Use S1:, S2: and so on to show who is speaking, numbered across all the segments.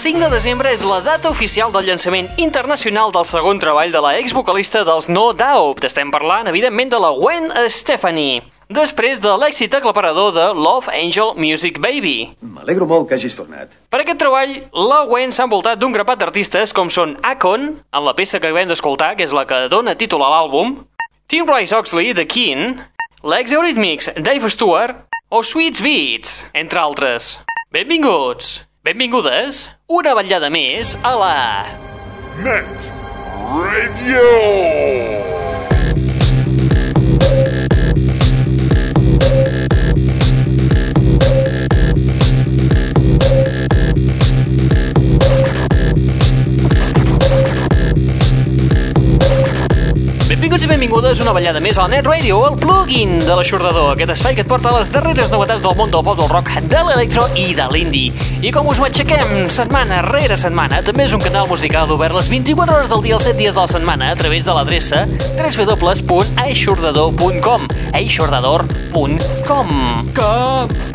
S1: 5 de desembre és la data oficial del llançament internacional del segon treball de la ex-vocalista dels No Doubt. Estem parlant, evidentment, de la Gwen Stefani. Després de l'èxit aclaparador de Love Angel Music Baby.
S2: M'alegro molt que hagis tornat.
S1: Per aquest treball, la Gwen s'ha envoltat d'un grapat d'artistes com són Akon, en la peça que acabem d'escoltar, que és la que dona títol a l'àlbum, Tim Rice Oxley, The Keen, l'ex-Eurythmics, Dave Stewart o Sweets Beats, entre altres. Benvinguts, benvingudes, una vetllada més a la...
S3: Net Radio!
S4: Benvingudes una ballada més al Net Radio, el plugin de l'aixordador, aquest espai que et porta les darreres novetats del món del pop, del rock, de l'electro i de l'indie. I com us matxaquem setmana rere setmana, també és un canal musical obert les 24 hores del dia, els 7 dies de la setmana, a través de l'adreça www.aixordador.com aixordador.com Que...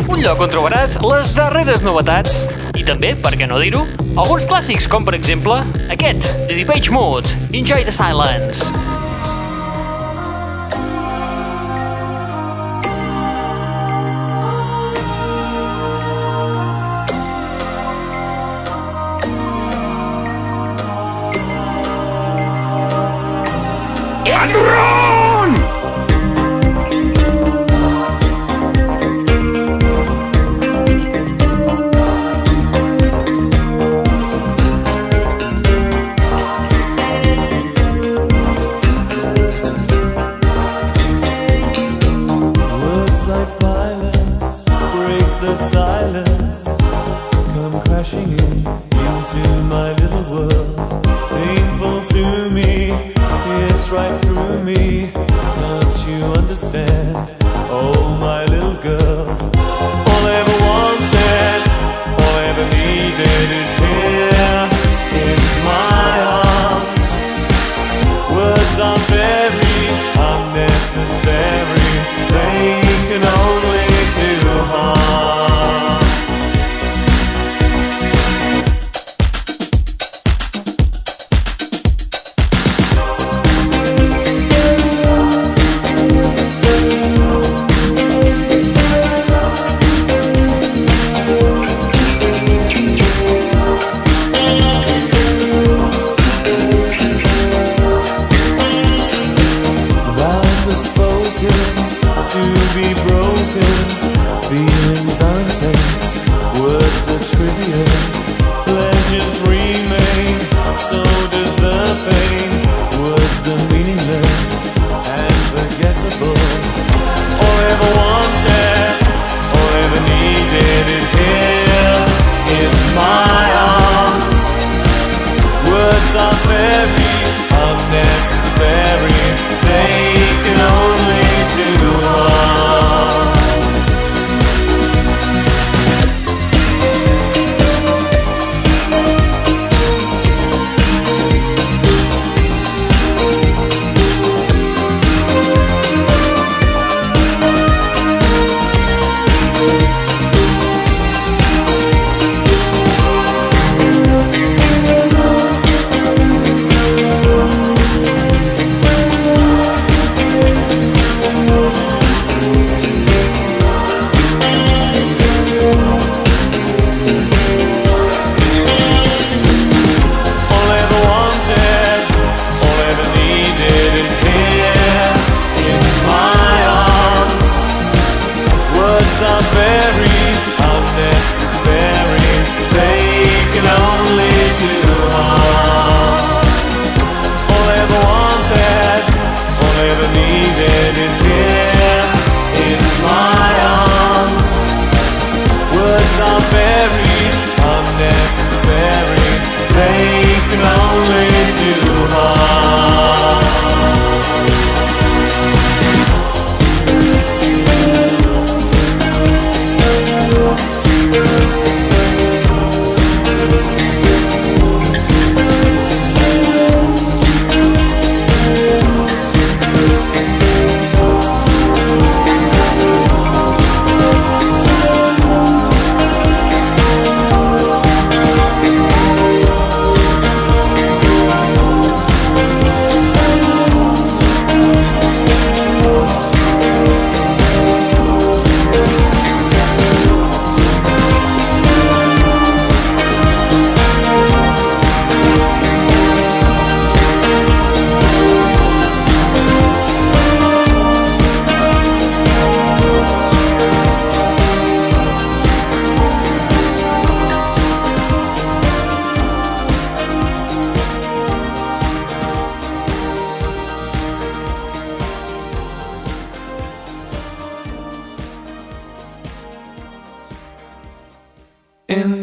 S4: Un lloc on trobaràs les darreres novetats i també, per què no dir-ho, alguns clàssics, com per exemple aquest, de Deepage Mode, Enjoy the Silence.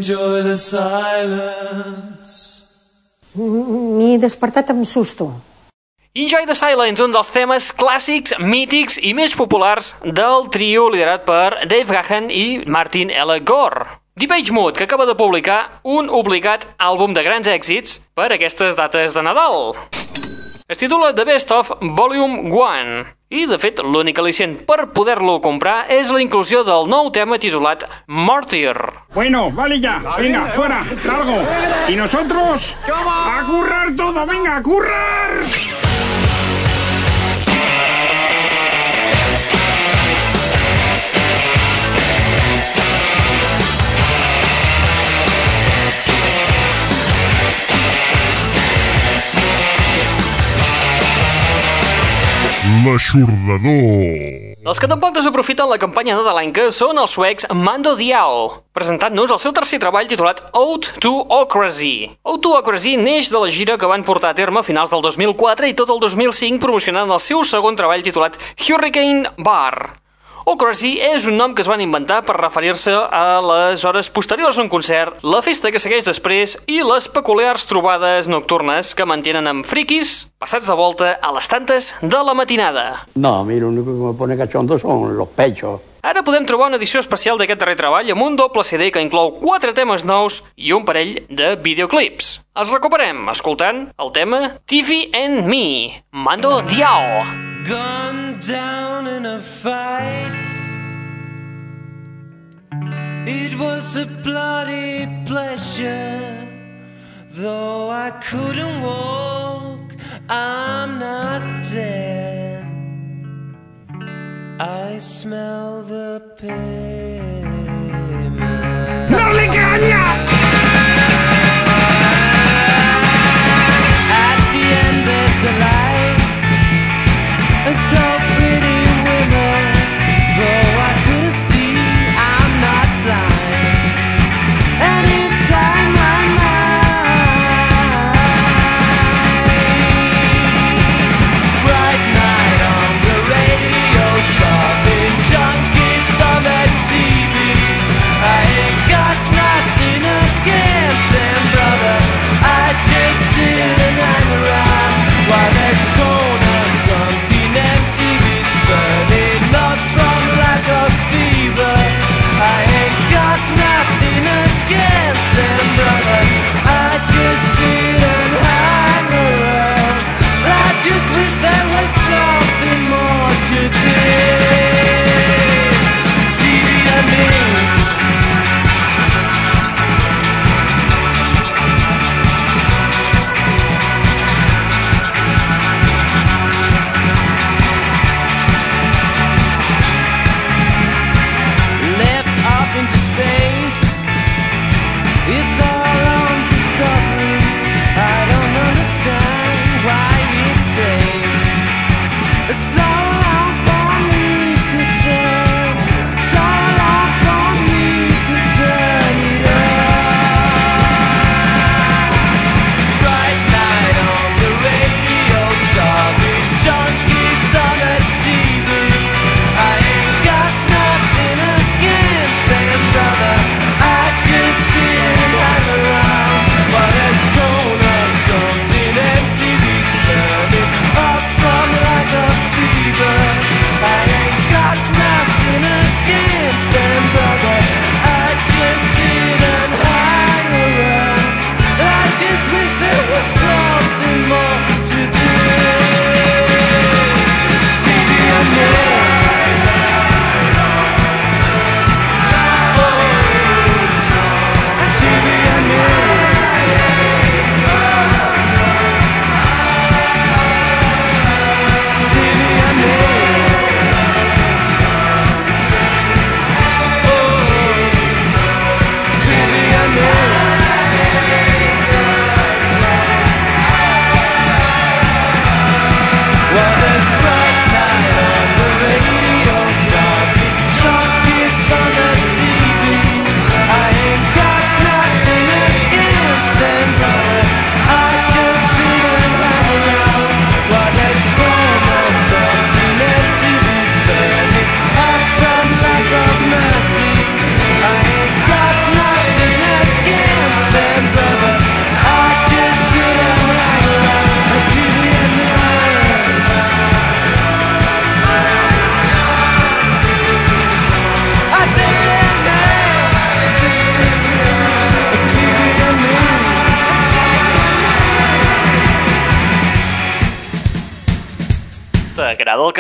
S5: Enjoy the silence.
S6: M'he despertat amb susto.
S1: Enjoy the Silence, un dels temes clàssics, mítics i més populars del trio liderat per Dave Gahan i Martin L. Gore. Depeche Mode, que acaba de publicar un obligat àlbum de grans èxits per aquestes dates de Nadal. Es titula The Best of Volume 1 i, de fet, l'únic al·licient per poder-lo comprar és la inclusió del nou tema titulat Martyr.
S7: Bueno, vale ya. Venga, fuera, largo. Y nosotros a currar todo, venga, a currar.
S3: L'aixordador.
S1: Els que tampoc desaprofiten la campanya nadalenca són els suecs Mando Diao, presentant-nos el seu tercer treball titulat Out to Ocrazy. Out to Ocrazy neix de la gira que van portar a terme a finals del 2004 i tot el 2005 promocionant el seu segon treball titulat Hurricane Bar. Ocrazy és un nom que es van inventar per referir-se a les hores posteriors a un concert, la festa que segueix després i les peculiars trobades nocturnes que mantenen amb friquis passats de volta a les tantes de la matinada.
S8: No, a mí lo que me pone cachondo son los pechos.
S1: Ara podem trobar una edició especial d'aquest darrer treball amb un doble CD que inclou quatre temes nous i un parell de videoclips. Els recuperem escoltant el tema TV and Me, Mando Diao.
S9: Gone down in a fight. It was a bloody pleasure. Though I couldn't walk, I'm not dead. I smell the
S1: pain.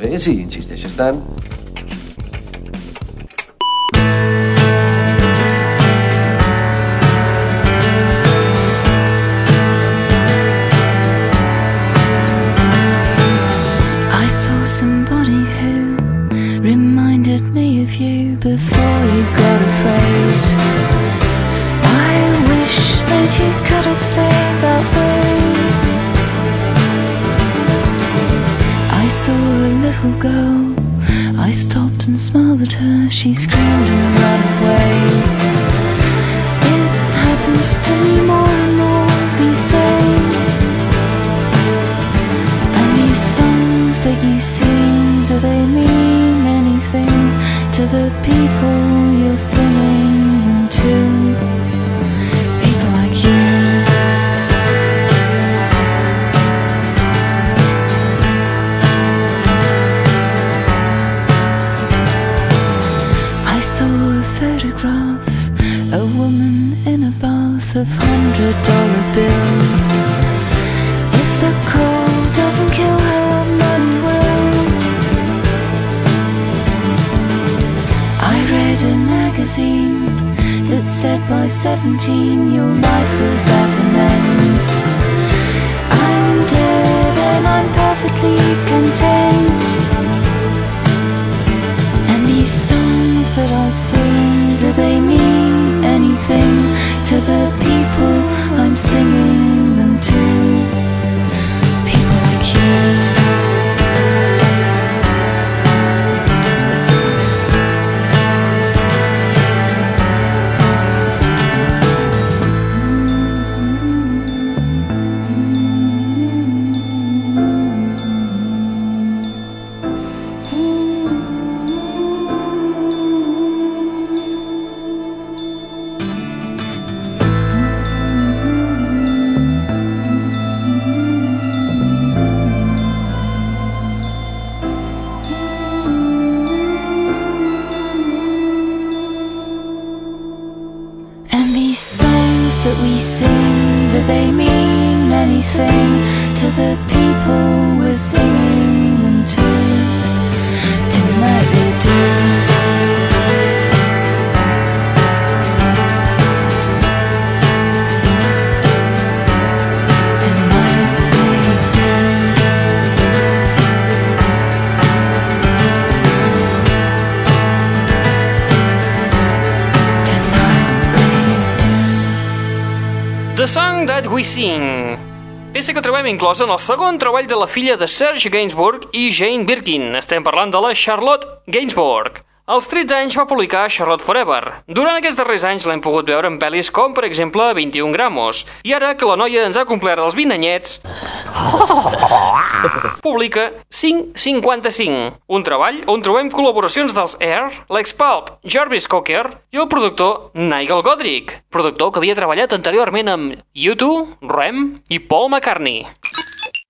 S2: Bé, si insisteixes tant.
S10: Little girl. I stopped and smiled at her. She screamed and ran away. It happens to me more 17 your life was at an end. I'm dead and I'm perfectly content. They mean anything to the people we're singing them to? Tonight they do.
S1: Song That We Sing. Peça que trobem inclosa en el segon treball de la filla de Serge Gainsbourg i Jane Birkin. Estem parlant de la Charlotte Gainsbourg. Als 13 anys va publicar Charlotte Forever. Durant aquests darrers anys l'hem pogut veure en pel·lis com, per exemple, 21 gramos. I ara que la noia ens ha complert els 20 anyets, publica 555, un treball on trobem col·laboracions dels Air, Lex Pulp, Jarvis Cocker i el productor Nigel Godrich, productor que havia treballat anteriorment amb U2, Rem i Paul McCartney.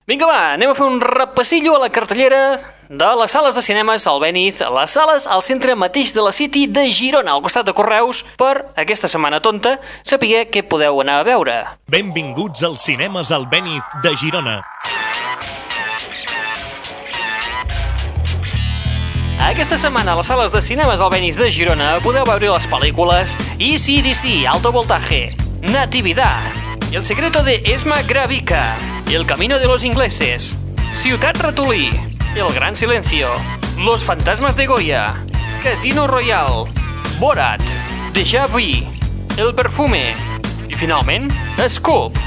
S1: Vinga, va, anem a fer un repassillo a la cartellera de les sales de cinemes al Beniz, les sales al centre mateix de la City de Girona, al costat de Correus, per aquesta setmana tonta, saber què podeu anar a veure.
S11: Benvinguts als cinemes al Beniz de Girona.
S1: Aquesta setmana a les sales de cinemes al Beniz de Girona podeu veure les pel·lícules ECDC, Alto Voltaje, Natividad, El secreto de Esma Gravica, El camino de los ingleses, Ciutat Ratolí, El gran silencio, Los fantasmas de Goya, Casino Royal, Borat, Déjà Vu, El perfume i finalment Scoop.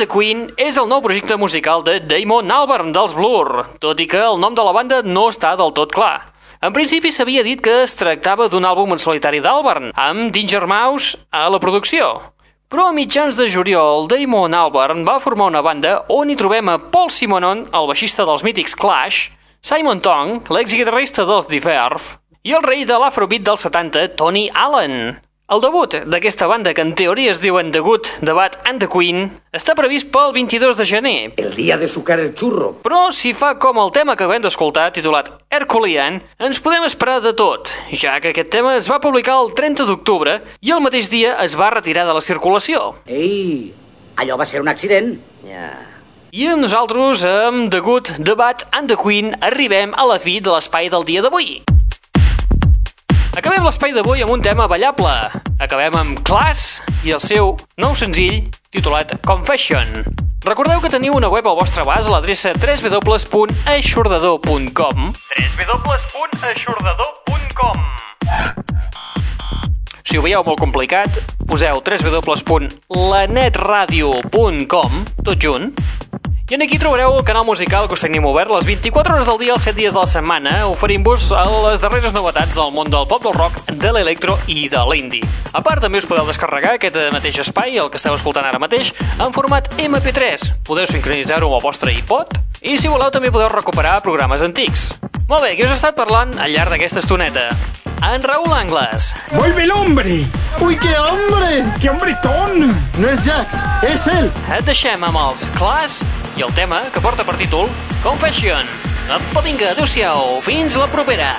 S1: The Queen és el nou projecte musical de Damon Albarn dels Blur, tot i que el nom de la banda no està del tot clar. En principi s'havia dit que es tractava d'un àlbum en solitari d'Albarn, amb Danger Mouse a la producció. Però a mitjans de juliol, Damon Albarn va formar una banda on hi trobem a Paul Simonon, el baixista dels mítics Clash, Simon Tong, l'exguitarrista dels The Verve, i el rei de l'afrobeat dels 70, Tony Allen. El debut d'aquesta banda, que en teoria es diuen The Good, The Bad and The Queen, està previst pel 22 de gener.
S12: El dia de sucar el xurro.
S1: Però si fa com el tema que acabem d'escoltar, titulat Herculean, ens podem esperar de tot, ja que aquest tema es va publicar el 30 d'octubre i el mateix dia es va retirar de la circulació.
S12: Ei, allò va ser un accident. Ja.
S1: I amb nosaltres, amb The Good, The Bad and The Queen, arribem a la fi de l'espai del dia d'avui. Acabem l'espai d'avui amb un tema ballable. Acabem amb Class i el seu nou senzill titulat Confession. Recordeu que teniu una web al vostre abast a l'adreça www.aixordador.com www.aixordador.com Si ho veieu molt complicat, poseu www.lanetradio.com tot junt i en aquí trobareu el canal musical que us tenim obert les 24 hores del dia, els 7 dies de la setmana, oferint-vos les darreres novetats del món del pop, del rock, de l'electro i de l'indie. A part, també us podeu descarregar aquest mateix espai, el que esteu escoltant ara mateix, en format MP3. Podeu sincronitzar-ho amb el vostre iPod i, si voleu, també podeu recuperar programes antics. Molt bé, qui us ha estat parlant al llarg d'aquesta estoneta? En Raúl Angles.
S7: ¡Vuelve el hombre!
S13: ¡Uy, qué hombre!
S7: ¡Qué hombretón!
S13: No és Jax, és ell.
S1: Et deixem amb els Class i el tema que porta per títol Confession. Apa, vinga, adeu-siau, fins la propera.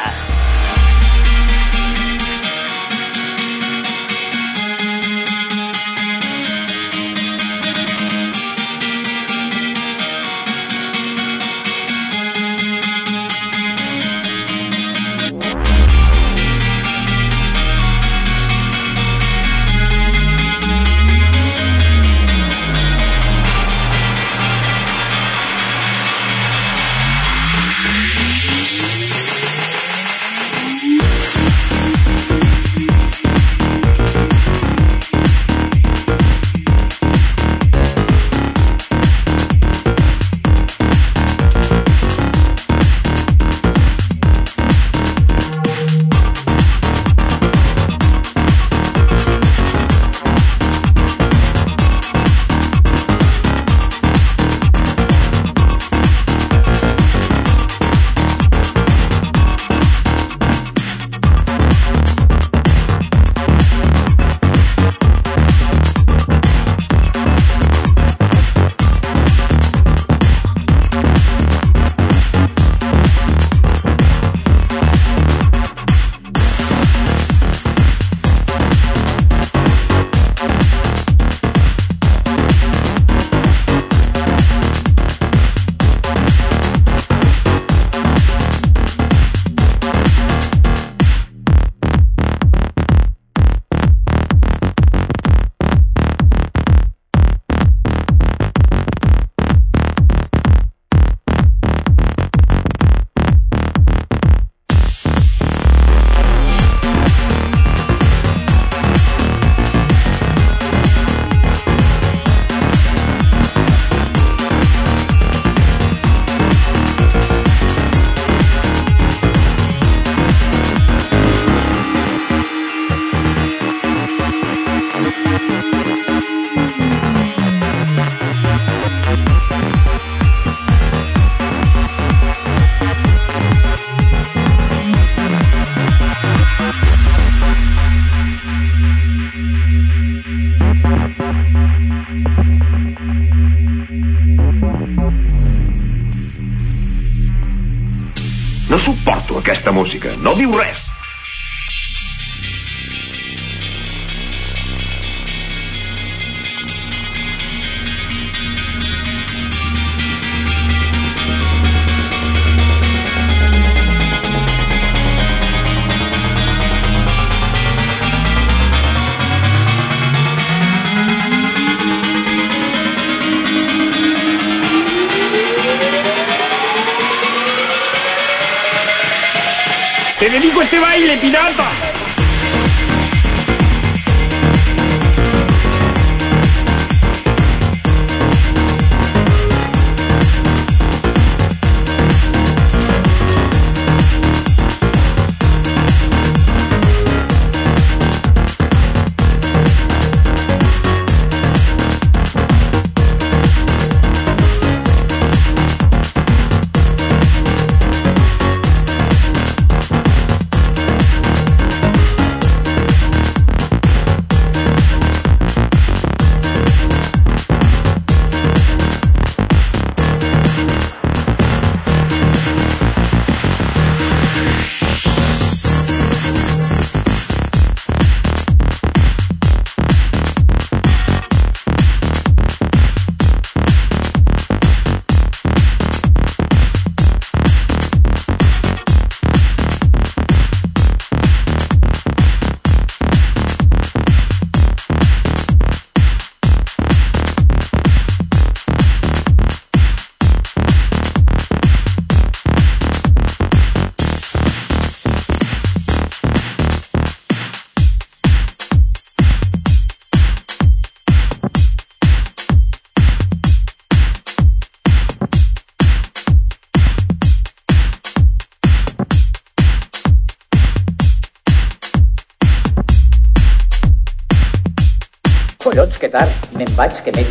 S14: Aquesta música. No diu res.